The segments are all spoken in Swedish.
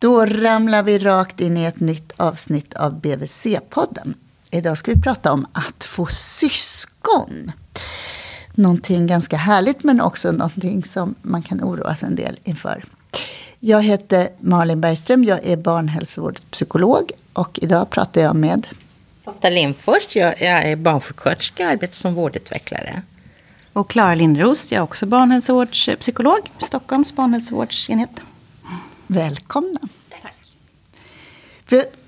Då ramlar vi rakt in i ett nytt avsnitt av BVC-podden. Idag ska vi prata om att få syskon. Någonting ganska härligt men också någonting som man kan oroa sig en del inför. Jag heter Malin Bergström, jag är barnhälsovårdspsykolog och idag pratar jag med Lotta Lindfors, jag, är barnsjuksköterska och arbetar som vårdutvecklare. Och Klara Lindros, jag är också barnhälsovårdspsykolog, Stockholms barnhälsovårdsenhet. Välkomna. Tack.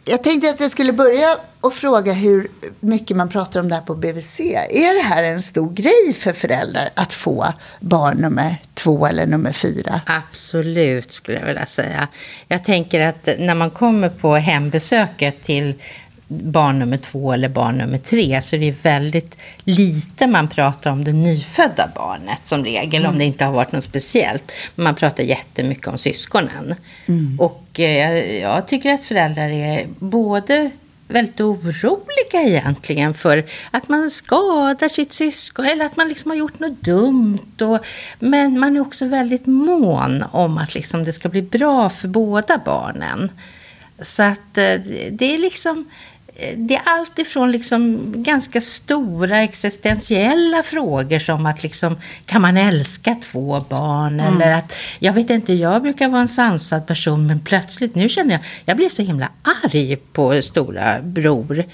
Jag tänkte att jag skulle börja och fråga hur mycket man pratar om det här på BVC. Är det här en stor grej för föräldrar att få barn nummer två eller nummer fyra? Absolut, skulle jag vilja säga. Jag tänker att när man kommer på hembesöket till barn nummer två eller barn nummer tre så det är väldigt lite man pratar om det nyfödda barnet som regel, mm. om det inte har varit något speciellt. Man pratar jättemycket om syskonen. Mm. Och eh, jag tycker att föräldrar är både väldigt oroliga egentligen för att man skadar sitt syskon eller att man liksom har gjort något dumt. Och, men man är också väldigt mån om att liksom det ska bli bra för båda barnen. Så att eh, det är liksom det är allt ifrån liksom ganska stora existentiella frågor som att liksom, kan man älska två barn? Mm. Eller att, jag vet inte, jag brukar vara en sansad person men plötsligt, nu känner jag, jag blir så himla arg på stora bror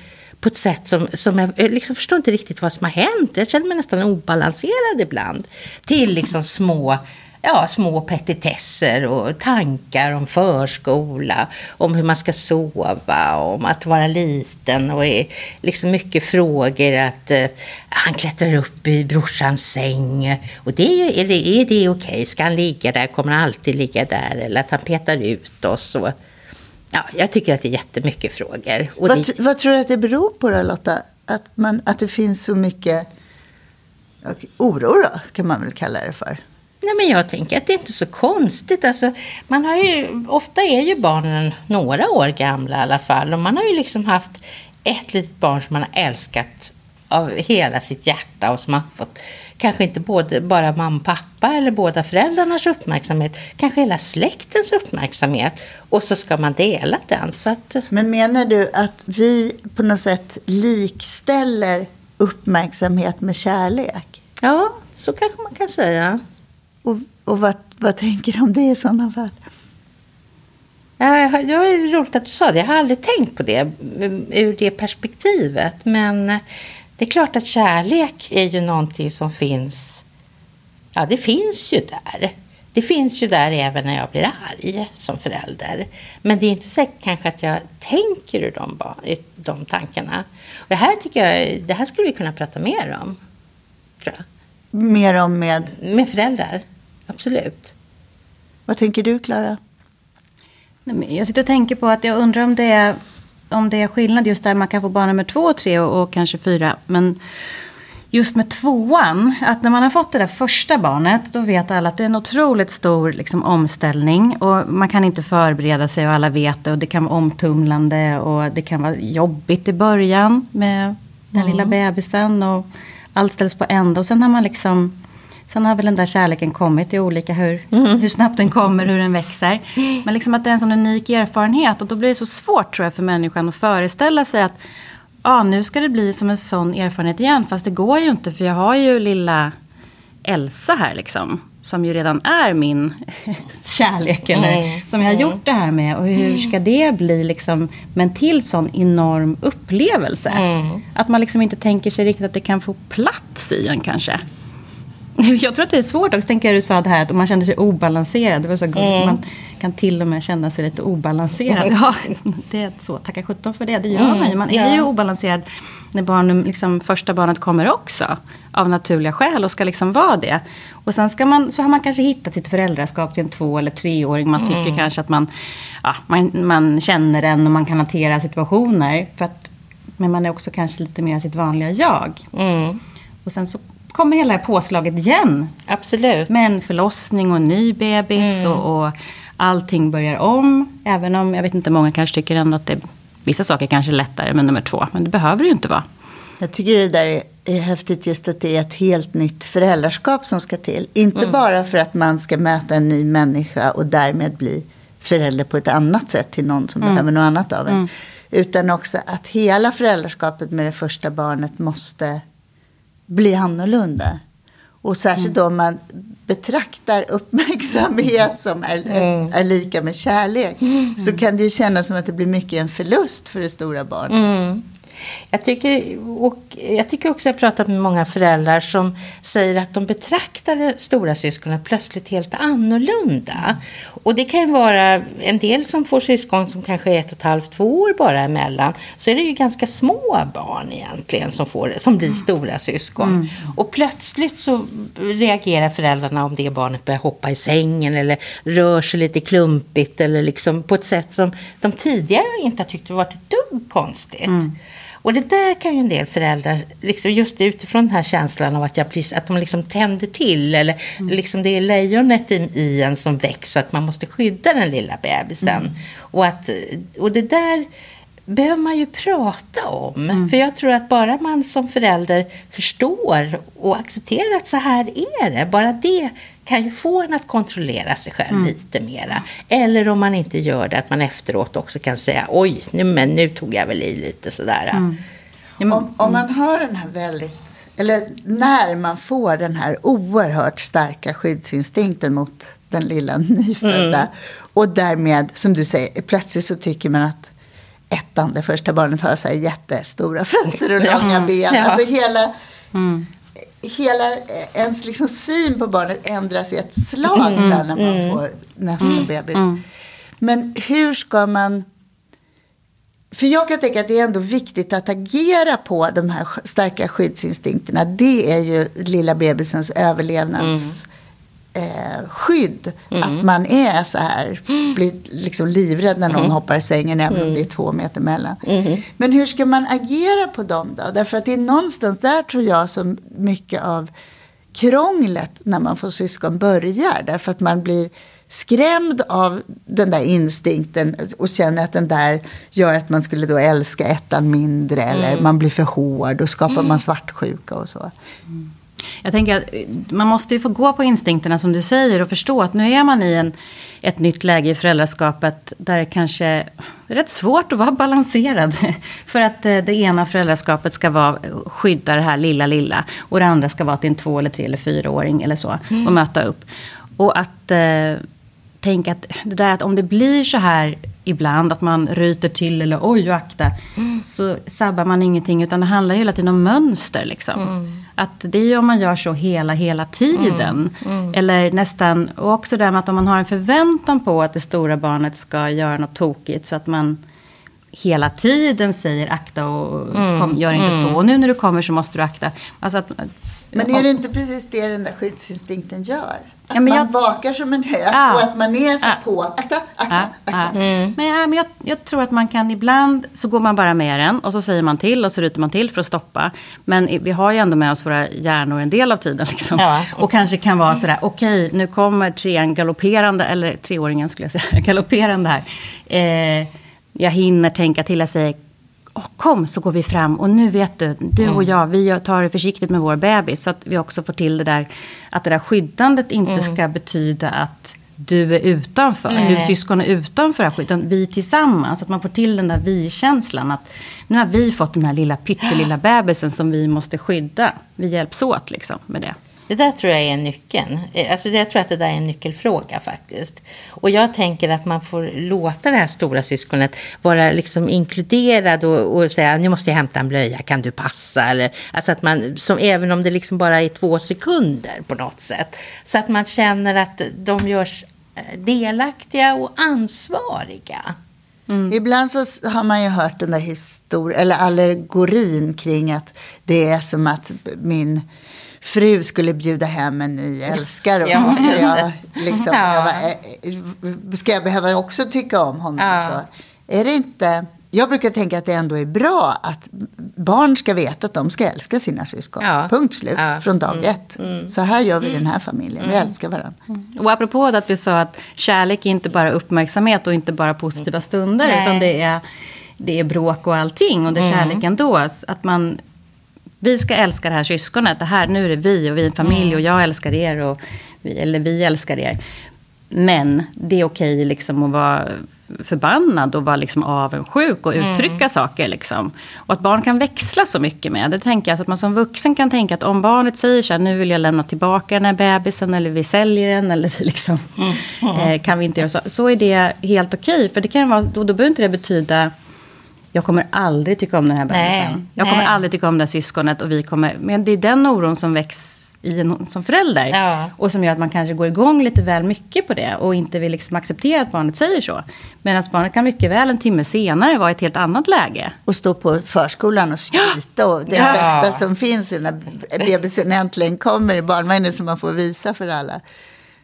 på ett sätt som, som jag liksom förstår inte riktigt vad som har hänt. Jag känner mig nästan obalanserad ibland. Till liksom små ja, små petitesser och tankar om förskola, om hur man ska sova, om att vara liten och är liksom mycket frågor att eh, han klättrar upp i brorsans säng och det är, är det, är det okej? Okay? Ska han ligga där? Kommer han alltid ligga där? Eller att han petar ut oss? Och, ja, jag tycker att det är jättemycket frågor. Och vad, det... vad tror du att det beror på då Lotta? Att, man, att det finns så mycket oro då, kan man väl kalla det för? Nej, men jag tänker att det är inte så konstigt. Alltså, man har ju, ofta är ju barnen några år gamla i alla fall. Och man har ju liksom haft ett litet barn som man har älskat av hela sitt hjärta och som har fått kanske inte både, bara mamma och pappa eller båda föräldrarnas uppmärksamhet, kanske hela släktens uppmärksamhet och så ska man dela den. Så att... Men menar du att vi på något sätt likställer uppmärksamhet med kärlek? Ja, så kanske man kan säga. Och, och vad, vad tänker du om det i sådana fall? Ja, det var roligt att du sa det. Jag har aldrig tänkt på det ur det perspektivet. Men det är klart att kärlek är ju någonting som finns. Ja, det finns ju där. Det finns ju där även när jag blir arg som förälder. Men det är inte säkert kanske att jag tänker ur de, de tankarna. Och det här tycker jag, det här skulle vi kunna prata mer om. Mer om med? Med föräldrar, absolut. Vad tänker du, Klara? Jag sitter och tänker på att jag undrar om det är, om det är skillnad just där man kan få barn nummer två, tre och, och kanske fyra. Men just med tvåan, att när man har fått det där första barnet, då vet alla att det är en otroligt stor liksom, omställning. Och man kan inte förbereda sig och alla vet det. Och det kan vara omtumlande och det kan vara jobbigt i början med den mm. lilla bebisen. Och allt ställs på ända och sen har man liksom Sen har väl den där kärleken kommit. Det är olika hur, mm. hur snabbt den kommer, hur den växer. Men liksom att det är en sån unik erfarenhet. Och då blir det så svårt tror jag för människan att föreställa sig att ah, nu ska det bli som en sån erfarenhet igen. Fast det går ju inte för jag har ju lilla Elsa här liksom som ju redan är min kärlek, eller mm. som jag har gjort det här med. Och hur ska det bli liksom, men till sån enorm upplevelse? Mm. Att man liksom inte tänker sig riktigt att det kan få plats i en kanske. Jag tror att det är svårt också, tänker du sa det här att man känner sig obalanserad. Det var så mm. Man kan till och med känna sig lite obalanserad. Ja, det är så, tacka sjutton för det. Det gör mm. man ju. Man är ju obalanserad när barnen, liksom, första barnet kommer också. Av naturliga skäl och ska liksom vara det. Och sen ska man, så har man kanske hittat sitt föräldraskap till en två eller treåring. Man tycker mm. kanske att man, ja, man, man känner den och man kan hantera situationer. För att, men man är också kanske lite mer sitt vanliga jag. Mm. Och sen så kommer hela det här påslaget igen. Absolut. Med en förlossning och en ny bebis mm. och, och allting börjar om. Även om, jag vet inte, många kanske tycker ändå att det, vissa saker kanske är lättare med nummer två. Men det behöver det ju inte vara. Jag tycker det där är häftigt just att det är ett helt nytt föräldraskap som ska till. Inte mm. bara för att man ska möta en ny människa och därmed bli förälder på ett annat sätt till någon som behöver något annat av en. Utan också att hela föräldraskapet med det första barnet måste bli annorlunda. Och särskilt då om man betraktar uppmärksamhet som är, är lika med kärlek. Så kan det ju kännas som att det blir mycket en förlust för det stora barnet. Jag tycker, och jag tycker också jag har pratat med många föräldrar som säger att de betraktar stora syskonet plötsligt helt annorlunda. Och det kan ju vara en del som får syskon som kanske är ett och ett halvt, två år bara emellan. Så är det ju ganska små barn egentligen som, får, som blir stora syskon. Och plötsligt så reagerar föräldrarna om det barnet börjar hoppa i sängen eller rör sig lite klumpigt eller liksom på ett sätt som de tidigare inte har tyckt varit ett dugg konstigt. Och det där kan ju en del föräldrar, liksom just utifrån den här känslan av att, jag, precis- att de liksom tänder till. Eller liksom det är lejonet i, i en som så att man måste skydda den lilla bebisen. Och, att, och det där behöver man ju prata om. För jag tror att bara man som förälder förstår och accepterar att så här är det. Bara det kan ju få en att kontrollera sig själv lite mera. Eller om man inte gör det, att man efteråt också kan säga oj, nu, men nu tog jag väl i lite sådär. Men- Om, om man har den här väldigt, eller när man får den här oerhört starka skyddsinstinkten mot den lilla nyfödda. Och därmed, som du säger, plötsligt så tycker man att ettan, det första barnet, har så här jättestora fötter och långa ben. Ja. Alltså hela, hela eh, ens liksom syn på barnet ändras i ett slag så här, när man får nästa bebis. Men hur ska man... För jag kan tänka att det är ändå viktigt att agera på de här starka skyddsinstinkterna. Det är ju lilla bebisens överlevnads... Eh, skydd. Att man är så här, blir liksom livrädd när någon hoppar i sängen även om det är två meter mellan. Men hur ska man agera på dem då? Därför att det är någonstans där tror jag som mycket av krånglet när man får syskon börjar. Därför att man blir skrämd av den där instinkten och känner att den där gör att man skulle då älska ettan mindre eller man blir för hård och skapar man svartsjuka och så. Jag tänker att eh, man måste ju få gå på instinkterna som du säger och förstå att nu är man i en, ett nytt läge i föräldraskapet där det kanske är rätt svårt att vara balanserad. För att eh, det ena föräldraskapet ska vara skydda det här lilla, lilla och det andra ska vara till en två eller tre eller fyraåring eller så och möta upp. Och att eh, tänka att det där att om det blir så här ibland att man ryter till eller oj och akta. Så sabbar man ingenting utan det handlar hela tiden om mönster liksom. Att det är ju om man gör så hela, hela tiden. Eller nästan, och också det med att om man har en förväntan på att det stora barnet ska göra något tokigt. Så att man hela tiden säger akta och kom, gör inte så. Och nu när du kommer så måste du akta. Alltså att, Men är det inte precis det den där skyddsinstinkten gör? Att Ja, men man jag- vakar som en hök Ja. och att man är så Ja. på. Akta, akta, ja. Men, ja, men jag, jag tror att man kan ibland så går man bara med den och så säger man till och så ryter man till för att stoppa. Men vi har ju ändå med oss våra hjärnor en del av tiden. Liksom. Ja. Och kanske kan vara sådär, okej nu kommer trean galopperande, eller treåringen skulle jag säga, galopperande här. Eh, jag hinner tänka till, jag säger Åh, kom så går vi fram och nu vet du, du och jag, vi tar det försiktigt med vår bebis. Så att vi också får till det där, att det där skyddandet inte ska betyda att du är utanför, du syskon är utanför det här skyddet, vi tillsammans. Att man får till den där vi-känslan. Att nu har vi fått den här lilla pyttelilla bebisen som vi måste skydda. Vi hjälps åt liksom med det. Det där tror jag är nyckeln. Eh, alltså jag tror att det där är en nyckelfråga faktiskt. Och jag tänker att man får låta det här stora syskonet vara liksom inkluderad och, och säga nu måste jag hämta en blöja, kan du passa? Eller, alltså att man, som, även om det liksom bara är två sekunder på något sätt. Så att man känner att de görs eh, delaktiga och ansvariga. Mm. Ibland så har man ju hört den där historien, eller allegorin kring att det är som att min fru skulle bjuda hem en ny älskare. Och Ja, då ska jag, liksom, Ja. jag bara, eh, ska jag behöva också tycka om honom? Ja. Så, är det inte... Jag brukar tänka att det ändå är bra att barn ska veta att de ska älska sina syskon. Ja. Punkt slut, Ja. från dag ett. Så här gör vi i den här familjen, vi älskar varandra. Och apropå det att vi sa att kärlek är inte bara uppmärksamhet och inte bara positiva stunder. Nej. Utan det är, det är bråk och allting. Och det är kärlek ändå. Att man, vi ska älska det här syskonet. Det här, nu är det vi och vi är en familj och jag älskar er. Och vi, eller vi älskar er. Men det är okej liksom att vara förbannad och vara liksom avundsjuk och uttrycka mm. saker. Liksom. Och att barn kan växla så mycket med. Det tänker jag att man som vuxen kan tänka att om barnet säger så här, nu vill jag lämna tillbaka den här bebisen eller vi säljer den eller liksom, mm. Mm. Eh, kan vi inte göra så. Så är det helt okej. För det kan vara, då, då behöver inte det betyda jag kommer aldrig tycka om den här bebisen. Jag kommer aldrig tycka om det här syskonet. Och vi kommer, men det är den oron som väcks i en, som förälder. Ja. Och som gör att man kanske går igång lite väl mycket på det. Och inte vill liksom acceptera att barnet säger så. Medan barnet kan mycket väl en timme senare vara i ett helt annat läge. Och stå på förskolan och skryta. Och det ja. bästa som finns när bebisen äntligen kommer i barnvagnen som man får visa för alla.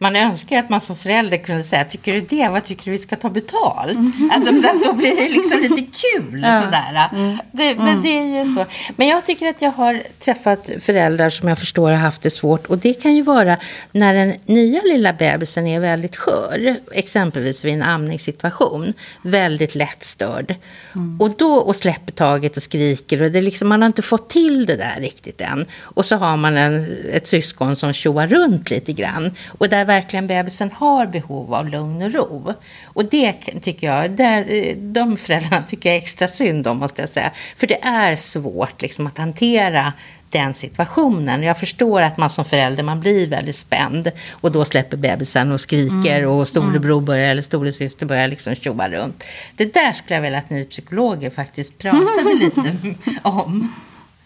Man önskar att man som förälder kunde säga, tycker du det? Vad tycker du vi ska ta betalt? Mm. Alltså för att då blir det liksom lite kul. Ja. Sådär. Mm. Det, men mm. det är ju så. Men jag tycker att jag har träffat föräldrar som jag förstår har haft det svårt. Och det kan ju vara när den nya lilla bebisen är väldigt skör. Exempelvis vid en amningssituation. Väldigt lättstörd. Mm. Och då och släpper taget och skriker. Och det liksom, man har inte fått till det där riktigt än. Och så har man en, ett syskon som tjoar runt lite grann. Och där verkligen bebisen har behov av lugn och ro. Och det tycker jag, där, de föräldrarna tycker jag är extra synd om, måste jag säga. För det är svårt liksom, att hantera den situationen. Jag förstår att man som förälder man blir väldigt spänd och då släpper bebisen och skriker mm. och storebror mm. börjar, eller storasyster börjar liksom tjoa runt. Det där skulle jag vilja att ni psykologer faktiskt pratade lite om.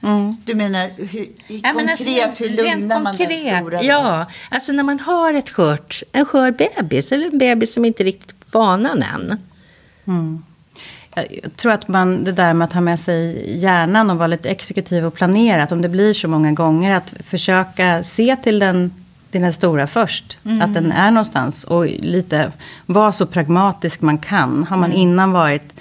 Mm. Du menar hur, ja, konkret, alltså, hur lugnar man konkret, den stora? Ja, alltså när man har ett skört, en skör bebis eller en bebis som inte riktigt är på banan än. Mm. Jag tror att man, det där med att ha med sig hjärnan och vara lite exekutiv och planera, att om det blir så många gånger, att försöka se till den, till den stora först. Mm. Att den är någonstans och lite vara så pragmatisk man kan. Har man mm. innan varit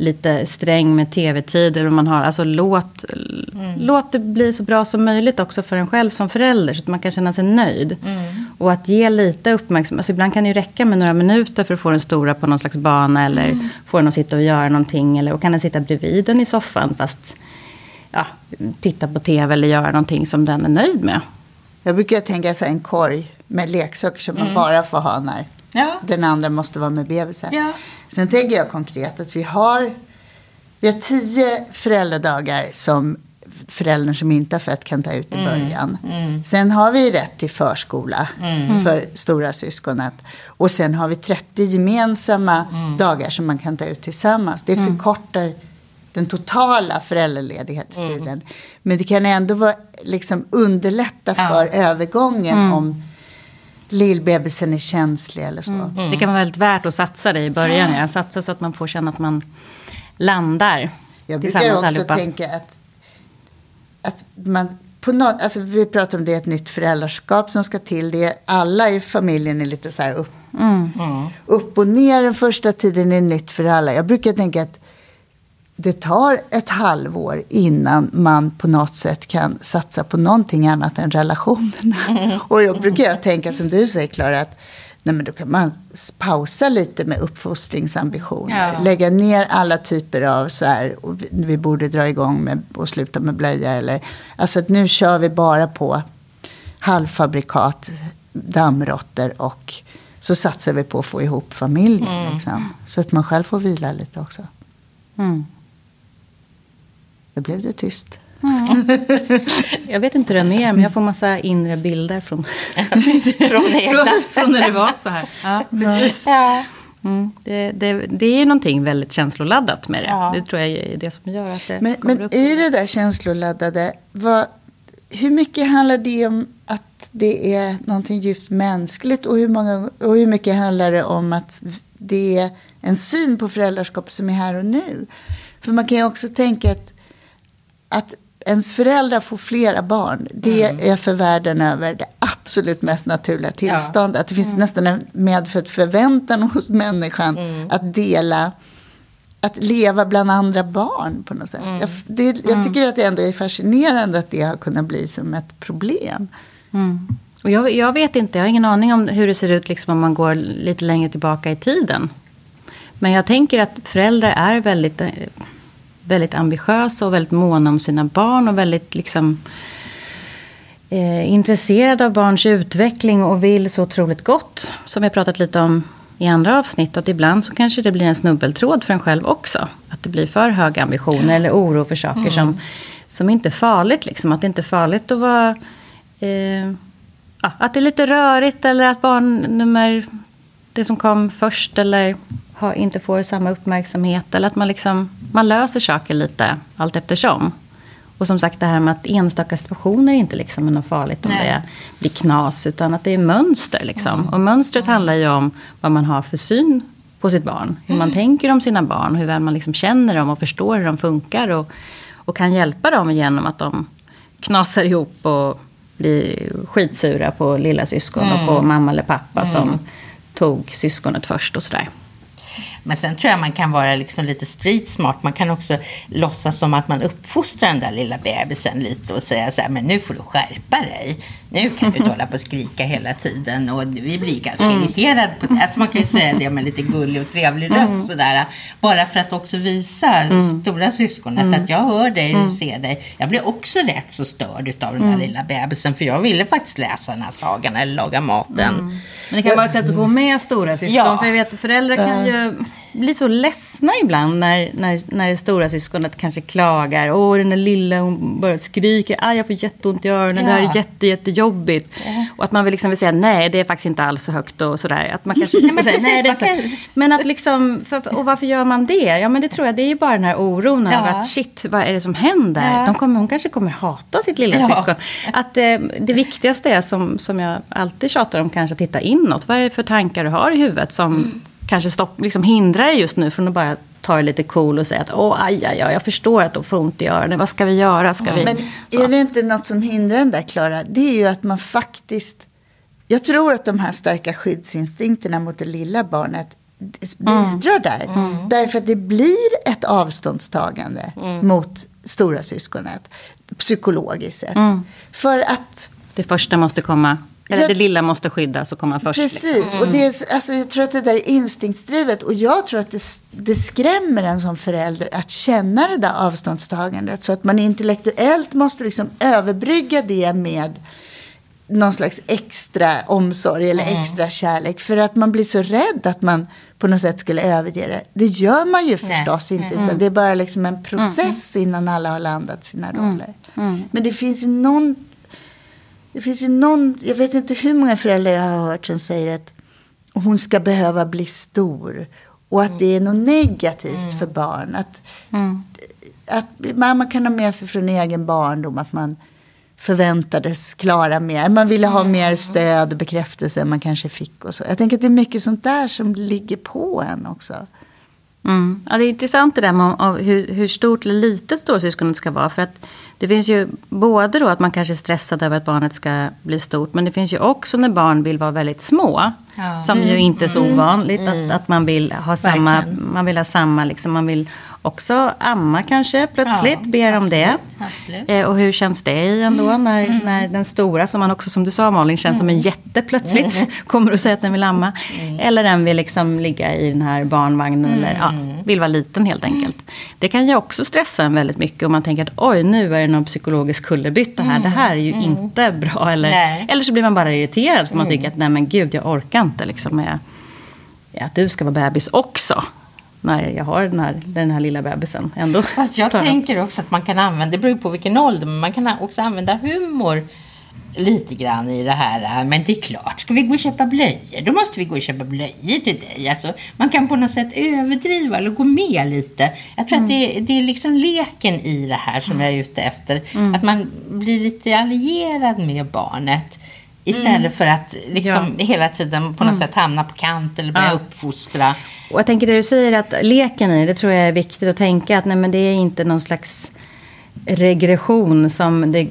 lite sträng med tv-tider. man har, alltså låt, mm. låt det bli så bra som möjligt också för en själv som förälder. Så att man kan känna sig nöjd. Mm. Och att ge lite uppmärksamhet. Alltså ibland kan det ju räcka med några minuter för att få den stora på någon slags bana. Eller mm. få den att sitta och göra någonting. Eller och kan den sitta bredvid den i soffan. Fast ja, titta på tv eller göra någonting som den är nöjd med. Jag brukar tänka så en korg med leksaker som man mm. bara får ha när Ja. Den andra måste vara med bebisen. Ja. Sen tänker jag konkret att vi har, vi har tio föräldradagar som föräldern som inte har fött kan ta ut i mm. början. Mm. Sen har vi rätt till förskola mm. för stora syskonet. Och sen har vi 30 gemensamma mm. dagar som man kan ta ut tillsammans. Det mm. förkortar den totala föräldraledighetstiden. Mm. Men det kan ändå vara, liksom, underlätta för ja. övergången om lillbebisen är känslig eller så. Mm. Mm. Det kan vara väldigt värt att satsa det i början. Ja. Satsa så att man får känna att man landar Jag brukar också allihopa. tänka att, att man på något, alltså vi pratar om det ett nytt föräldraskap som ska till. Det alla i familjen är lite så här upp, mm. upp och ner den första tiden är nytt för alla. Jag brukar tänka att det tar ett halvår innan man på något sätt kan satsa på någonting annat än relationerna. Mm. Och då brukar jag tänka som du säger Klara, att nej men då kan man pausa lite med uppfostringsambitioner. Ja. Lägga ner alla typer av så här, vi borde dra igång med och sluta med blöja. Eller, alltså att nu kör vi bara på halvfabrikat, dammråttor och så satsar vi på att få ihop familjen. Mm. Liksom, så att man själv får vila lite också. Mm. Då blev det tyst. Mm. Jag vet inte hur den är, men jag får massa inre bilder från, från, från, från, när det var så här. Ja, precis. Ja. Mm. Det, det, det, är någonting väldigt känsloladdat med det. Ja. Det tror jag är det som gör att det Men, men upp. i det där känsloladdade, vad, hur mycket handlar det om att det är någonting djupt mänskligt och hur, många, och hur mycket handlar det om att det är en syn på föräldraskap som är här och nu? För man kan ju också tänka att att ens föräldrar får flera barn, det mm. är för världen över det absolut mest naturliga tillståndet. Ja. Att det finns mm. nästan en medfödd förväntan hos människan mm. att dela, att leva bland andra barn på något sätt. Mm. Jag, det, jag mm. tycker att det ändå är fascinerande att det har kunnat bli som ett problem. Mm. Och jag, jag, vet inte, jag har ingen aning om hur det ser ut liksom om man går lite längre tillbaka i tiden. Men jag tänker att föräldrar är väldigt eh, väldigt ambitiösa och väldigt måna om sina barn och väldigt liksom eh, intresserad av barns utveckling och vill så otroligt gott. Som har pratat lite om i andra avsnitt. Att ibland så kanske det blir en snubbeltråd för en själv också. Att det blir för höga ambitioner eller oro för saker mm. som, som inte är farligt. Liksom. Att det inte är farligt att vara... Eh, att det är lite rörigt eller att barnnummer, det som kom först eller har, inte får samma uppmärksamhet. Eller att man, liksom, man löser saker lite allt eftersom. Och som sagt det här med att enstaka situationer inte liksom är något farligt om Nej. det blir knas. Utan att det är mönster. Liksom. Mm. Och mönstret handlar ju om vad man har för syn på sitt barn. Hur man mm. tänker om sina barn. Hur väl man liksom känner dem och förstår hur de funkar. Och, och kan hjälpa dem genom att de knasar ihop och blir skitsura på lilla syskon mm. och på mm. mamma eller pappa som mm. tog syskonet först och sådär. Men sen tror jag man kan vara liksom lite street smart. Man kan också låtsas som att man uppfostrar den där lilla bebisen lite och säga så här, men nu får du skärpa dig. Nu kan du inte hålla på och skrika hela tiden och vi blir ganska mm. irriterade på det. Alltså man kan ju säga det med lite gullig och trevlig röst mm. sådär. Bara för att också visa mm. stora syskonet mm. att jag hör dig och mm. ser dig. Jag blir också rätt så störd av den där mm. lilla bebisen för jag ville faktiskt läsa den här sagan eller laga maten. Men det kan vara ett sätt att få med stora syskon. Ja. För jag vet föräldrar kan ju bli så ledsna ibland när, när, när det stora syskonet kanske klagar. Åh, den där lilla hon bara skriker. Aj, jag får jätteont i öronen. Ja. Det här är jätte, jättejobbigt. Ja. Och att man vill, liksom vill säga nej, det är faktiskt inte alls så högt och sådär. Att man kanske, nej, men, precis, nej, det kan... men att liksom, för, och varför gör man det? Ja, men det tror jag, det är ju bara den här oron ja. över att shit, vad är det som händer? Ja. De kommer, hon kanske kommer hata sitt lilla ja. syskon. Att eh, det viktigaste är, som, som jag alltid tjatar om, kanske att titta inåt. Vad är det för tankar du har i huvudet som mm kanske stopp, liksom hindrar dig just nu från att bara ta det lite cool och säga att åh, aj, aj, aj, jag förstår att de får ont i öronen. Vad ska vi göra? Ska vi? Men är det inte något som hindrar den där, Klara? Det är ju att man faktiskt... Jag tror att de här starka skyddsinstinkterna mot det lilla barnet bidrar mm. där. Mm. Därför att det blir ett avståndstagande mm. mot stora syskonet psykologiskt sett. Mm. För att... Det första måste komma eller jag, det lilla måste skyddas och komma först. Precis, liksom. och det är, alltså, jag tror att det där är instinktsdrivet. Och jag tror att det, det skrämmer en som förälder att känna det där avståndstagandet. Så att man intellektuellt måste liksom överbrygga det med någon slags extra omsorg eller mm. extra kärlek. För att man blir så rädd att man på något sätt skulle överge det. Det gör man ju förstås Nej. inte. Mm. Utan det är bara liksom en process mm. innan alla har landat sina mm. roller. Mm. Men det finns ju någon det finns ju någon, jag vet inte hur många föräldrar jag har hört som säger att hon ska behöva bli stor. Och att det är något negativt mm. för barn. Att, mm. att man kan ha med sig från egen barndom att man förväntades klara mer. Man ville ha mm. mer stöd och bekräftelse än man kanske fick. Och så. Jag tänker att det är mycket sånt där som ligger på en också. Mm. Ja, det är intressant det där med hur, hur stort eller litet storsyskonet ska vara. För att det finns ju både då att man kanske är stressad över att barnet ska bli stort. Men det finns ju också när barn vill vara väldigt små. Ja. Som mm. ju inte är så mm. ovanligt. Mm. Att, att man vill ha samma, man vill ha samma liksom, man vill också amma kanske plötsligt, ja, ber om det. Eh, och hur känns det i ändå mm. när, mm. när den stora, som man också som du sa Malin, känns mm. som en mm. jätte plötsligt, mm. kommer och säger att den vill amma. Mm. Eller den vill liksom ligga i den här barnvagnen eller ja, vill vara liten helt enkelt. Det kan ju också stressa en väldigt mycket om man tänker att oj, nu är det någon psykologisk kullerbytta här. Det här är ju inte bra. Eller, eller så blir man bara irriterad för man tycker att nej men gud, jag orkar inte liksom med att du ska vara bebis också när jag har den här, den här lilla bebisen. Ändå Fast jag tänker också att man kan använda, det beror på vilken ålder, men man kan också använda humor lite grann i det här. Men det är klart, ska vi gå och köpa blöjor, då måste vi gå och köpa blöjor till dig. Alltså, man kan på något sätt överdriva eller gå med lite. Jag tror mm. att det, det, är liksom leken i det här som mm. jag är ute efter. Mm. Att man blir lite allierad med barnet. Istället mm. för att liksom ja. hela tiden på något mm. sätt hamna på kant eller börja ja. uppfostra. Och jag tänker det du säger att leken i det tror jag är viktigt att tänka att nej, men det är inte någon slags regression som det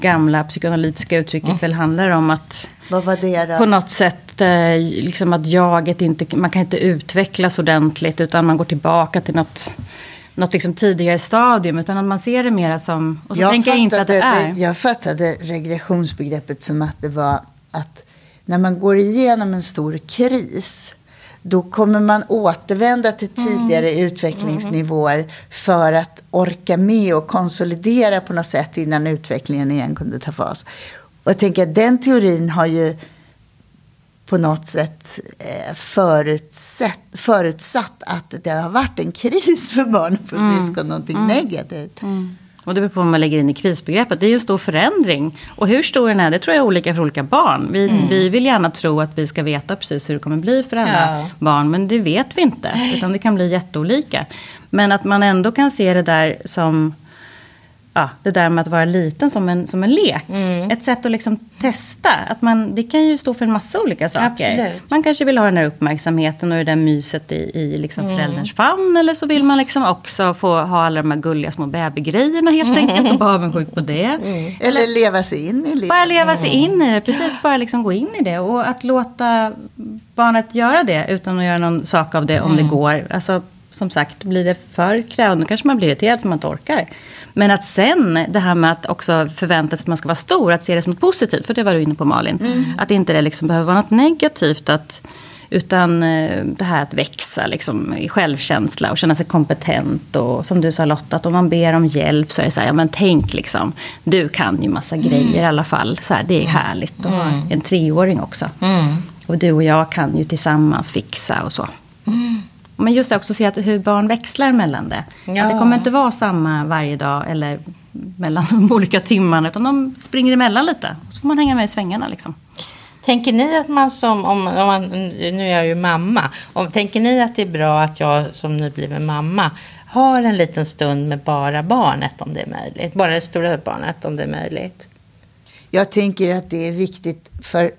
gamla psykoanalytiska uttrycket mm. väl handlar om. att Vad var det då? På något sätt eh, liksom att jaget inte, man kan inte utvecklas ordentligt utan man går tillbaka till något något liksom tidigare stadium, utan att man ser det mera som... Och så jag tänker jag inte att det är. Jag fattade regressionsbegreppet som att det var att när man går igenom en stor kris då kommer man återvända till tidigare mm. utvecklingsnivåer för att orka med och konsolidera på något sätt innan utvecklingen igen kunde ta fas. Och jag tänker att den teorin har ju på något sätt eh, förutsett, förutsatt att det har varit en kris för barn och mm. syskon, någonting mm. negativt. Mm. Och det beror på vad man lägger in i krisbegreppet. Det är ju en stor förändring. Och hur stor den är, det tror jag är olika för olika barn. Vi, mm. vi vill gärna tro att vi ska veta precis hur det kommer bli för alla ja. barn. Men det vet vi inte. Utan det kan bli jätteolika. Men att man ändå kan se det där som ja, det där med att vara liten som en, som en lek. Mm. Ett sätt att liksom testa. Att man, det kan ju stå för en massa olika saker. Absolut. Man kanske vill ha den här uppmärksamheten och det där myset i, i liksom mm. förälderns famn. Eller så vill man liksom också få ha alla de här gulliga små bebisgrejerna helt mm. enkelt. Och vara avundsjuk på det. Mm. Eller leva sig in i det. Bara leva sig mm. in i det. Precis, bara liksom gå in i det. Och att låta barnet göra det utan att göra någon sak av det om det mm. går. Alltså, som sagt, blir det för krävande kanske man blir irriterad för man inte orkar. Men att sen, det här med att också förvänta sig att man ska vara stor, att se det som något positivt, för det var du inne på Malin. Mm. Att inte det liksom behöver vara något negativt. Att, utan eh, det här att växa liksom, i självkänsla och känna sig kompetent. Och som du sa Lotta, att om man ber om hjälp så är det så här, ja men tänk liksom, du kan ju massa mm. grejer i alla fall. Så här, det är härligt. Och mm. en treåring också. Mm. Och du och jag kan ju tillsammans fixa och så. Mm. Men just det också se att hur barn växlar mellan det. Ja. Att det kommer inte vara samma varje dag eller mellan de olika timmarna. Utan de springer emellan lite. Så får man hänga med i svängarna liksom. Tänker ni att man som, om, om man, nu är jag ju mamma. Om, tänker ni att det är bra att jag som nybliven mamma har en liten stund med bara barnet om det är möjligt? Bara det stora barnet om det är möjligt? Jag tänker att det är viktigt för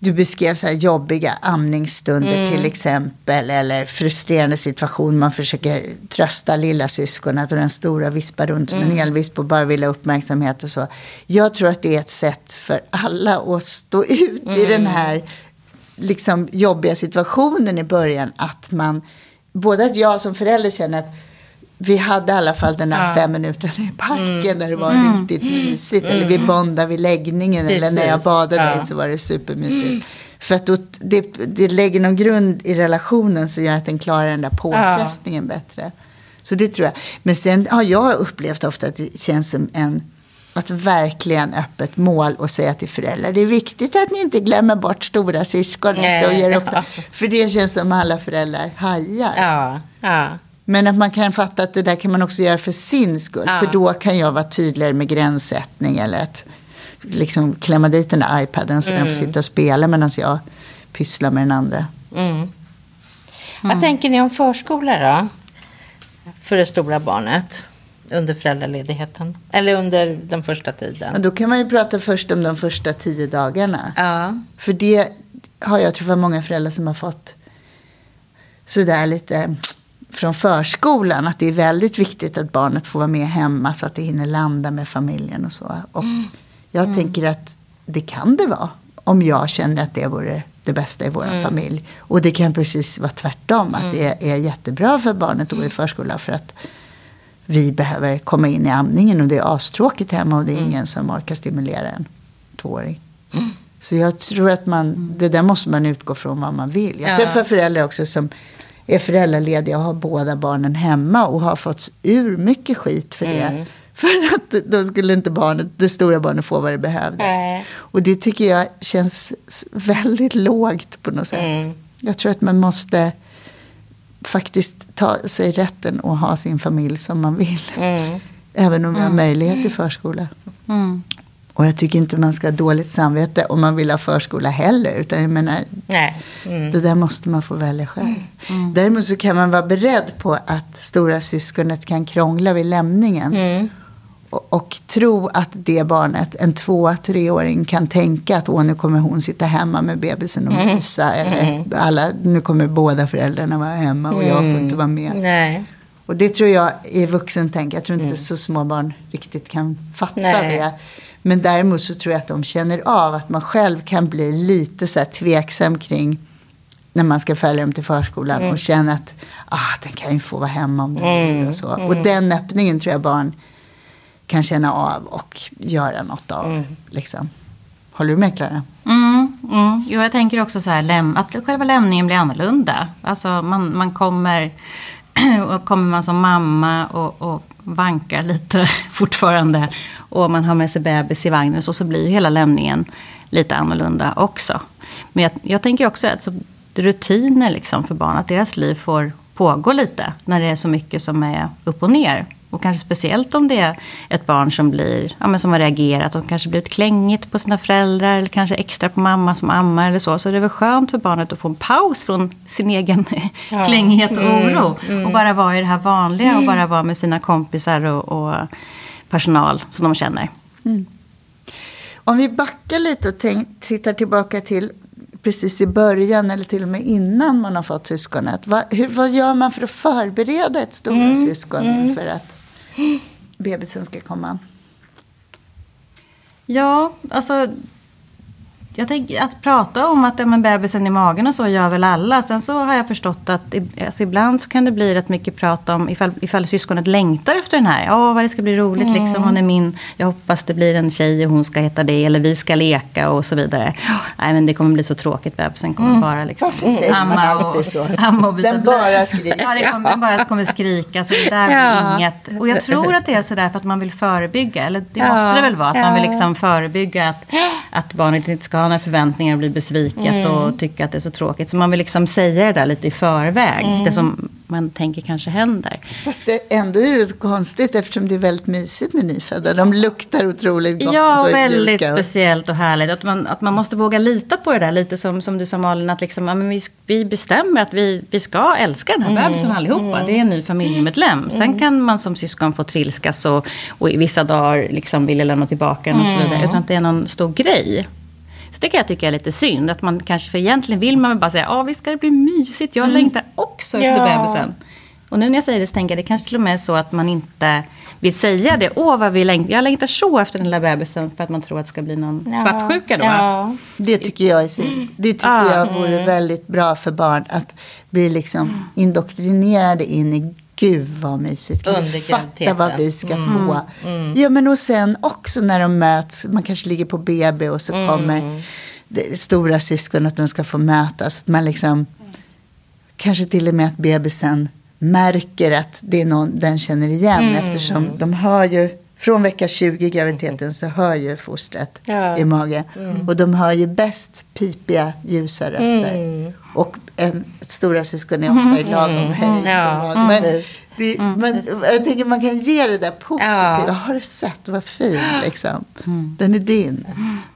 du beskrev så här jobbiga amningsstunder mm. till exempel. Eller frustrerande situation. Man försöker trösta lilla syskonet och den stora vispar runt som mm. en elvisp och bara vill ha uppmärksamhet och så. Jag tror att det är ett sätt för alla att stå ut mm. i den här liksom, jobbiga situationen i början. Att man, både att jag som förälder känner att vi hade i alla fall den här ja. fem minuterna i parken mm. där det var mm. riktigt mysigt. Mm. Eller vi bondade vid läggningen. Precis. Eller när jag badade ja. så var det supermysigt. Mm. För att då, det, det lägger någon grund i relationen som gör att den klarar den där påfrestningen ja. bättre. Så det tror jag. Men sen har jag upplevt ofta att det känns som en att verkligen öppet mål och säga till föräldrar det är viktigt att ni inte glömmer bort stora syskonet och ger upp. Ja. För det känns som alla föräldrar hajar. Ja, ja. Men att man kan fatta att det där kan man också göra för sin skull. Ja. För då kan jag vara tydligare med gränssättning eller att liksom klämma dit den där iPaden så mm. den får sitta och spela medan jag pysslar med den andra. Mm. Mm. Vad tänker ni om förskola då? För det stora barnet under föräldraledigheten? Eller under den första tiden? Ja, då kan man ju prata först om de första tio dagarna. Ja. För det har jag träffat många föräldrar som har fått sådär lite från förskolan att det är väldigt viktigt att barnet får vara med hemma så att det hinner landa med familjen och så. Och mm. jag mm. tänker att det kan det vara om jag känner att det vore det bästa i vår mm. familj. Och det kan precis vara tvärtom, att det mm. är jättebra för barnet att gå i förskola för att vi behöver komma in i amningen och det är astråkigt hemma och det är mm. ingen som orkar stimulera en tvååring. Mm. Så jag tror att man, det där måste man utgå från vad man vill. Jag träffar föräldrar också som är föräldralediga och har båda barnen hemma och har fått ur mycket skit för det. Mm. För att då skulle inte barnet, det stora barnet få vad det behövde. Mm. Och det tycker jag känns väldigt lågt på något sätt. Mm. Jag tror att man måste faktiskt ta sig rätten att ha sin familj som man vill. Mm. Även om vi har mm. möjlighet till förskola. Och jag tycker inte man ska ha dåligt samvete om man vill ha förskola heller. Utan jag menar. Mm. det där måste man få välja själv. Mm. mm. Däremot så kan man vara beredd på att stora syskonet kan krångla vid lämningen. Mm. Och, och, tro att det barnet, en två, treåring, kan tänka att Åh, nu kommer hon sitta hemma med bebisen och mm. mysa. Eller mm. alla, nu kommer båda föräldrarna vara hemma och jag får inte vara med. Nej. Och det tror jag är vuxen tänk. Jag tror inte så små barn riktigt kan fatta Nej. det. Men däremot så tror jag att de känner av att man själv kan bli lite så här tveksam kring när man ska följa dem till förskolan mm. och känna att ah, den kan ju få vara hemma om den mm. och så. Mm. Och den öppningen tror jag barn kan känna av och göra något av. Mm. Liksom. Håller du med Klara? Mm, mm. Jo, jag tänker också så här, att själva lämningen blir annorlunda. Alltså man, man kommer, och kommer man som mamma och, och vankar lite fortfarande. Och man har med sig bebis i vagnen. Så, så blir ju hela lämningen lite annorlunda också. Men jag, jag tänker också att så, rutiner liksom för barn. Att deras liv får pågå lite. När det är så mycket som är upp och ner. Och kanske speciellt om det är ett barn som, blir, ja, men som har reagerat och kanske blivit klängigt på sina föräldrar eller kanske extra på mamma som ammar eller så. Så det är väl skönt för barnet att få en paus från sin egen ja. klängighet och mm, oro. Mm. Och bara vara i det här vanliga och bara vara med sina kompisar och, och personal som de känner. Mm. Om vi backar lite och tänk, tittar tillbaka till precis i början eller till och med innan man har fått syskonet. Vad, hur, vad gör man för att förbereda ett stora mm. syskon mm. för att bebisen ska komma? Ja, alltså jag tänker att prata om att ja, men bebisen i magen och så gör väl alla. Sen så har jag förstått att alltså ibland så kan det bli rätt mycket prat om ifall, ifall syskonet längtar efter den här. Ja, vad det ska bli roligt mm. liksom. Hon är min. Jag hoppas det blir en tjej och hon ska heta det. Eller vi ska leka och så vidare. Nej, men det kommer bli så tråkigt. Bebisen kommer mm. bara liksom. Varför säger amma man alltid så? Amma och den bara skriker. Ja, det kommer, den bara kommer skrika. Så det där ja. inget. Och jag tror att det är sådär för att man vill förebygga. Eller det ja. måste det väl vara. Att ja. man vill liksom förebygga att, att barnet inte ska ha några förväntningar och bli besviket mm. och tycka att det är så tråkigt. Så man vill liksom säga det där lite i förväg. Mm. Det som man tänker kanske händer. Fast det, ändå är det så konstigt eftersom det är väldigt mysigt med nyfödda. De luktar otroligt gott. Ja, och väldigt mjuka. speciellt och härligt. Att man, att man måste våga lita på det där. Lite som, som du sa Malin, att liksom, ja, men vi, vi bestämmer att vi, vi ska älska den här mm. bebisen allihopa. Mm. Det är en ny familjemedlem. Sen mm. kan man som syskon få trilskas och, och i vissa dagar liksom vilja lämna tillbaka den och så vidare. Mm. Utan att det är någon stor grej. Så det kan jag tycka är lite synd. Att man kanske, för egentligen vill man bara säga, ja visst ska det bli mysigt, jag mm. längtar också efter ja. bebisen. Och nu när jag säger det så tänker jag, det kanske till och med är så att man inte vill säga det. Åh, vad vi längtar. Jag längtar så efter den lilla bebisen för att man tror att det ska bli någon ja. svartsjuka då. Ja. Det tycker jag är synd. Det tycker ah. jag vore mm. väldigt bra för barn. Att bli liksom indoktrinerade in i gud vad mysigt. Kan fatta vad vi ska mm. få? Mm. Ja, men och sen också när de möts. Man kanske ligger på BB och så mm. kommer det stora syskon att de ska få mötas. Att man liksom, kanske till och med att bebisen märker att det är någon den känner igen. Mm. Eftersom de hör ju, från vecka 20 i graviditeten så hör ju fostret ja. i magen. Mm. Och de hör ju bäst pipiga, ljusa röster. Mm. Och en, ett stora syskon är ofta i lagom mm. höjd. Ja. Men, det, mm. men jag tänker man kan ge det där positiva. Ja. Har du sett vad fin liksom. Mm. Den är din.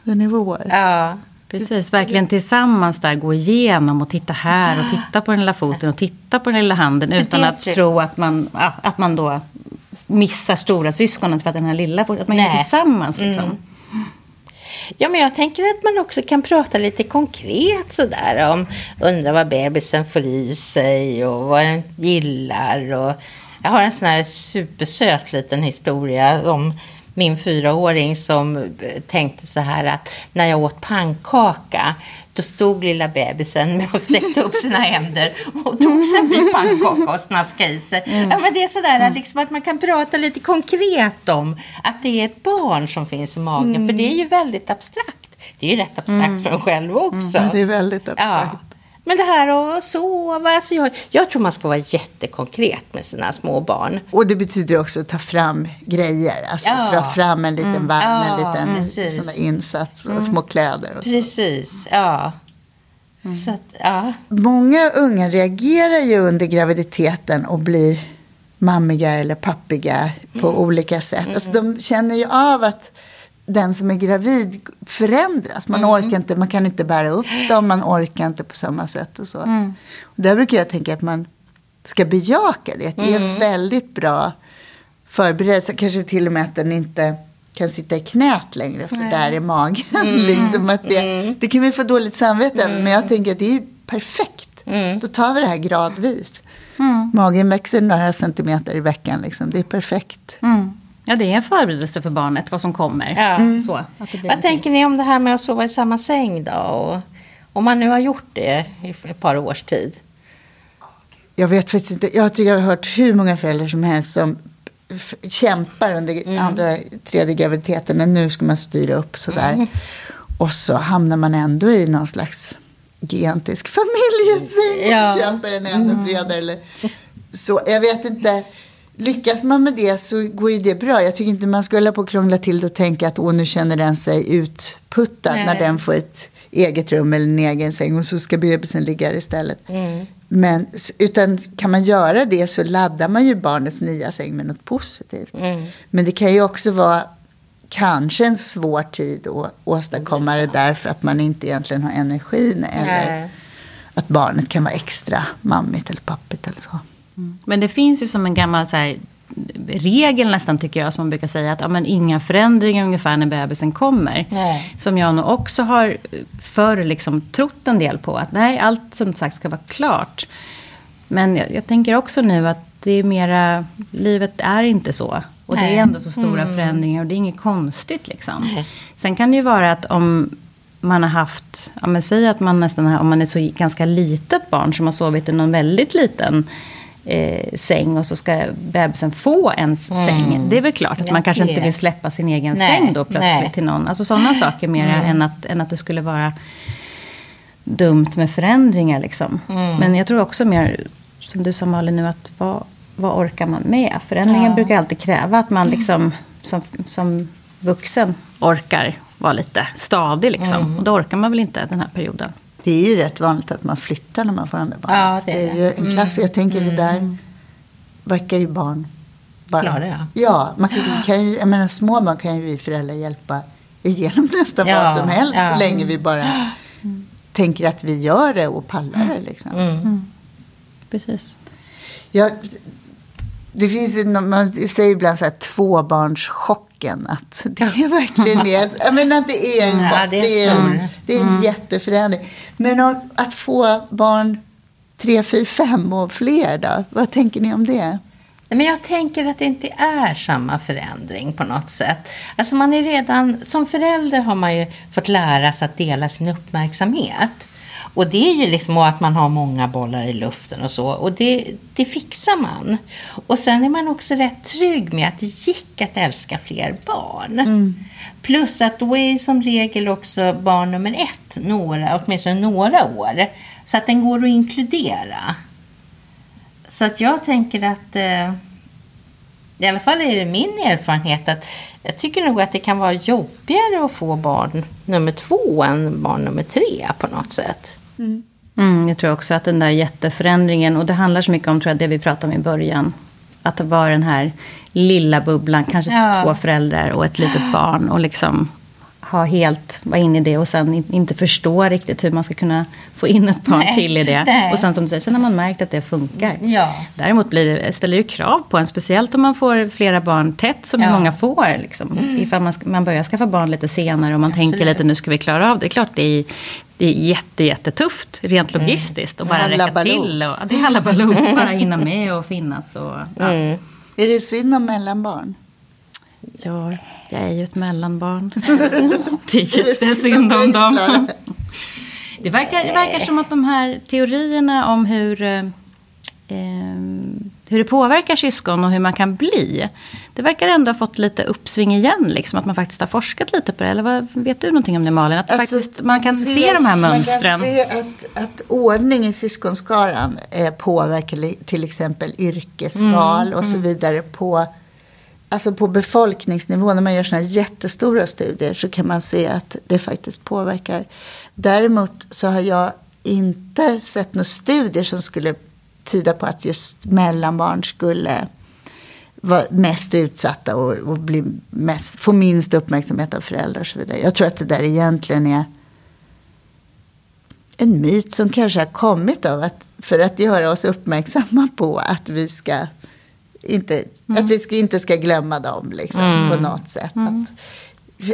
Den är vår. Ja. Precis, verkligen tillsammans där gå igenom och titta här och titta på den lilla foten och titta på den lilla handen utan att tro att man, att man då missar stora syskonen för att den här lilla, att man är tillsammans liksom. Mm. Ja, men jag tänker att man också kan prata lite konkret sådär om undra vad bebisen får i sig och vad den gillar. Och jag har en sån här supersöt liten historia om min fyraåring som tänkte så här att när jag åt pannkaka då stod lilla bebisen med och sträckte upp sina händer och tog sig en bit pannkaka och snaskade i sig. Mm. Ja, men det är sådär mm. liksom att man kan prata lite konkret om att det är ett barn som finns i magen. Mm. För det är ju väldigt abstrakt. Det är ju rätt abstrakt mm. för en själv också. Mm. det är väldigt abstrakt. Ja. Men det här att sova, alltså jag, jag tror man ska vara jättekonkret med sina små barn. Och det betyder också att ta fram grejer, alltså ja. dra fram en liten mm. vagn, en liten sån insats och mm. små kläder. Och precis, så. ja. Mm. Så att, ja. Många unga reagerar ju under graviditeten och blir mammiga eller pappiga på mm. olika sätt. Alltså de känner ju av att den som är gravid förändras. Man mm. orkar inte, man kan inte bära upp dem, man orkar inte på samma sätt och så. Mm. Och där brukar jag tänka att man ska bejaka det. Det är mm. väldigt bra förberedelse. Kanske till och med att den inte kan sitta i knät längre för Nej. där är magen. Mm. liksom att det, mm. det kan vi få dåligt samvete mm. Men jag tänker att det är perfekt. Mm. Då tar vi det här gradvis. Mm. Magen växer några centimeter i veckan. Liksom. Det är perfekt. Mm. Ja, det är en förberedelse för barnet, vad som kommer. Ja. Mm. Så, vad tänker ni om det här med att sova i samma säng då? Och, om man nu har gjort det i ett par års tid. Jag vet faktiskt inte. Jag tycker jag har hört hur många föräldrar som helst som kämpar under mm. andra, tredje graviditeten. Och nu ska man styra upp sådär. Mm. Och så hamnar man ändå i någon slags gigantisk familjesäng. Ja. Och köper en ännu bredare. Eller, så jag vet inte lyckas man med det så går ju det bra. Jag tycker inte man ska hålla på och krångla till det och tänka att åh, nu känner den sig utputtad Nej. när den får ett eget rum eller en egen säng och så ska bebisen ligga där istället. Men, utan kan man göra det så laddar man ju barnets nya säng med något positivt. Men det kan ju också vara kanske en svår tid att åstadkomma det därför att man inte egentligen har energin eller Nej. att barnet kan vara extra mammigt eller pappigt eller så. Men det finns ju som en gammal så här, regel nästan tycker jag som man brukar säga att ja, men inga förändringar ungefär när bebisen kommer. Nej. Som jag nog också har förr liksom trott en del på. Att nej, allt som sagt ska vara klart. Men jag, jag tänker också nu att det är mera, livet är inte så. Och det Nej. är ändå så stora förändringar och det är inget konstigt liksom. Nej. Sen kan det ju vara att om man har haft, ja men säg att man nästan om man är så ganska litet barn som har sovit i någon väldigt liten eh, säng och så ska bebisen få en säng. Det är väl klart att Ja, man kanske det inte vill det. släppa sin egen Nej, säng då plötsligt nej. till någon. Alltså sådana saker mer än, att, än att det skulle vara dumt med förändringar liksom. Men jag tror också mer, som du sa Malin nu, att vad, vad orkar man med? Förändringen Ja. brukar alltid kräva att man liksom som, som vuxen orkar vara lite stadig liksom. Och då orkar man väl inte den här perioden. Det är ju rätt vanligt att man flyttar när man får andra barn. Ja, det är är ju en klass. Jag tänker det där verkar ju barn bara... Klara, ja. Ja, man kan, kan ju, jag menar små barn kan ju vi föräldrar hjälpa igenom nästan Ja, vad som helst. ja. Så länge vi bara tänker att vi gör det och pallar det liksom. Mm. Precis. Ja, det finns ju, man säger ibland så här tvåbarnschocken. Att det är verkligen är, menar att det är en Ja, chock. det är Det är, en, det är en jätteförändring. Men om, att få barn tre, fyra, fem och fler då? Vad tänker ni om det? Men jag tänker att det inte är samma förändring på något sätt. Alltså man är redan, som förälder har man ju fått lära sig att dela sin uppmärksamhet. Och det är ju liksom att man har många bollar i luften och så. Och det, det fixar man. Och sen är man också rätt trygg med att det gick att älska fler barn. Plus att då är som regel också barn nummer ett några, åtminstone några år. Så att den går att inkludera. Så att jag tänker att, eh, i alla fall är det min erfarenhet att jag tycker nog att det kan vara jobbigare att få barn nummer två än barn nummer tre på något sätt. Mm, jag tror också att den där jätteförändringen, och det handlar så mycket om tror jag, det vi pratade om i början. Att det var den här lilla bubblan, kanske Ja. två föräldrar och ett litet barn. Och liksom ha helt, vara inne i det och sen in- inte förstå riktigt hur man ska kunna få in ett Nej, till i det. nej. Och sen som du säger, sen har man märkt att det funkar. Ja. Däremot blir det, ställer det krav på en, speciellt om man får flera barn tätt som Ja. Mm. många får. Liksom. Ifall man, ska- man börjar skaffa barn lite senare och man tänker Absolut. lite nu ska vi klara av det. Det är klart det är, det är jätte, jättetufft rent logistiskt och bara räcka till. Och, det är hallabaloo, bara hinna med och finnas. Och, ja. Mm. Är det synd om mellanbarn? ja, jag är ju ett mellanbarn. det är jättesynd om dem. Det verkar, det verkar som att de här teorierna om hur, eh, eh, hur det påverkar syskon och hur man kan bli. Det verkar ändå ha fått lite uppsving igen, liksom, att man faktiskt har forskat lite på det. Eller vad, vet du någonting om det Malin? Att Alltså, faktiskt, man kan se de här mönstren. Man kan se att, att ordning i syskonskaran eh, påverkar till exempel yrkesval Mm, och så vidare på, alltså på befolkningsnivå. När man gör sådana jättestora studier så kan man se att det faktiskt påverkar. Däremot så har jag inte sett några studier som skulle tyda på att just mellanbarn skulle vara mest utsatta och, och bli mest, få minst uppmärksamhet av föräldrar och så vidare. Jag tror att det där egentligen är en myt som kanske har kommit av att för att göra oss uppmärksamma på att vi ska inte, att vi ska, inte ska glömma dem liksom, på något sätt. Att,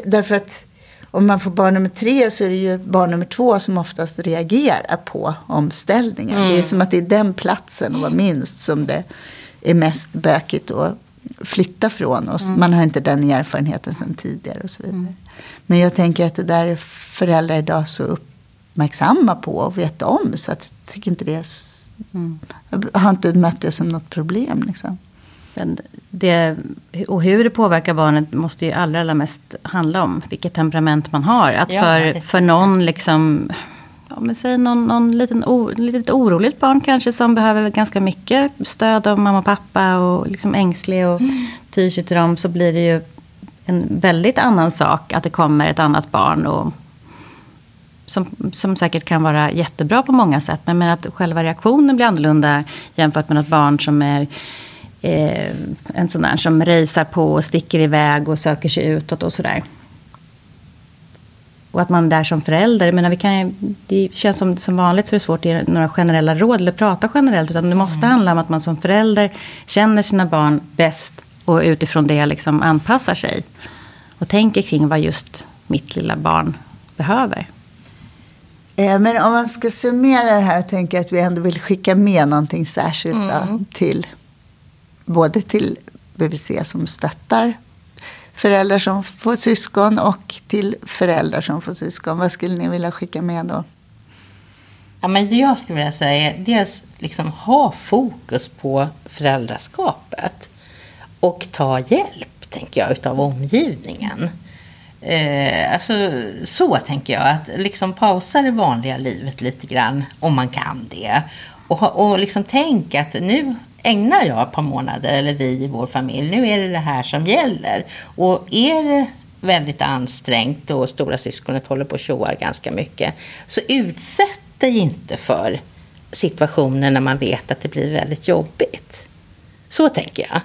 därför att om man får barn nummer tre så är det ju barn nummer två som oftast reagerar på omställningen. Det är som att det är den platsen och var minst som det är mest bökigt att flytta från. Och man har inte den erfarenheten sedan tidigare och så vidare. Men jag tänker att det där är föräldrar idag så uppmärksamma på och vet om. Så att jag tycker inte det är... s- Jag har inte mött det som något problem liksom. Men Det, och hur det påverkar barnet måste ju allra, allra mest handla om vilket temperament man har. Att Ja, för, det- för någon liksom ja, men säg någon, någon liten o, litet oroligt barn kanske som behöver ganska mycket stöd av mamma och pappa och liksom ängslig och mm. tyr sig till dem så blir det ju en väldigt annan sak att det kommer ett annat barn och som, som säkert kan vara jättebra på många sätt. Men att själva reaktionen blir annorlunda jämfört med ett barn som är eh, en sån där som rejsar på och sticker iväg och söker sig utåt och sådär. Och att man där som förälder, menar, vi kan, det känns som, som vanligt så är det svårt att ge några generella råd eller prata generellt. Utan det måste mm. handla om att man som förälder känner sina barn bäst och utifrån det liksom anpassar sig. Och tänker kring vad just mitt lilla barn behöver. Eh, men om man ska summera det här och tänka att vi ändå vill skicka med någonting särskilt mm. till både till BVC som stöttar föräldrar som får syskon och till föräldrar som får syskon. Vad skulle ni vilja skicka med då? Ja, men det jag skulle vilja säga är dels liksom ha fokus på föräldraskapet och ta hjälp, tänker jag, utav omgivningen. Eh, alltså, så tänker jag, att liksom pausa det vanliga livet lite grann, om man kan det. Och, och liksom tänk att nu ägnar jag ett par månader, eller vi i vår familj, nu är det det här som gäller. Och är det väldigt ansträngt och stora syskonet håller på och tjoar ganska mycket, så utsätt dig inte för situationer när man vet att det blir väldigt jobbigt. Så tänker jag.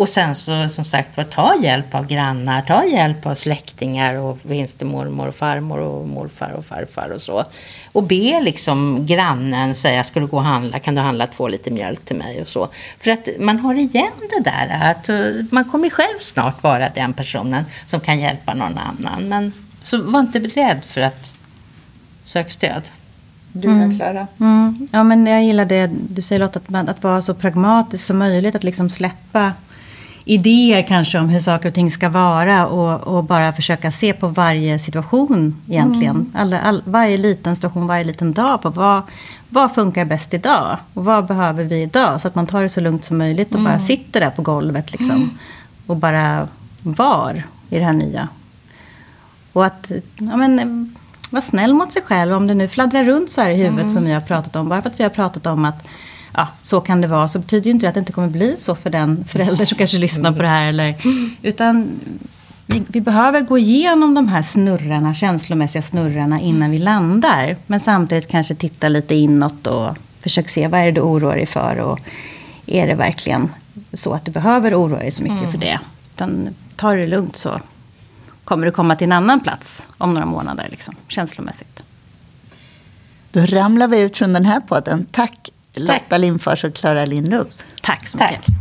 Och sen så som sagt var, ta hjälp av grannar, ta hjälp av släktingar och finns det mormor och farmor och morfar och farfar och så. Och be liksom grannen säga, ska du gå och handla, kan du handla två liter mjölk till mig och så. För att man har igen det där att eh, man kommer själv snart vara den personen som kan hjälpa någon annan. Men så var inte rädd för att söka stöd. Du då, mm. Klara? Mm. Ja, men jag gillar det du säger Lotta, att, att vara så pragmatisk som möjligt. Att liksom släppa idéer kanske om hur saker och ting ska vara och, och bara försöka se på varje situation egentligen. Mm. All, all, varje liten situation, varje liten dag på vad, vad funkar bäst idag? Och vad behöver vi idag? Så att man tar det så lugnt som möjligt och mm. bara sitter där på golvet liksom. Mm. Och bara var i det här nya. Och att, ja men, vara snäll mot sig själv om det nu fladdrar runt så här i huvudet mm. som vi har pratat om. Bara för att vi har pratat om att ja, så kan det vara. Så betyder ju inte det att det inte kommer bli så för den förälder som kanske lyssnar på det här. Eller, utan vi, vi, behöver gå igenom de här snurrarna, känslomässiga snurrarna innan vi landar. Men samtidigt kanske titta lite inåt och försöka se vad är det du oroar dig för. Och är det verkligen så att du behöver oroa dig så mycket mm. för det. Utan ta det lugnt så kommer du komma till en annan plats om några månader, liksom, känslomässigt. Då ramlar vi ut från den här podden. Tack Lotta Lindfors och Klara Lindros. Tack så mycket. Tack.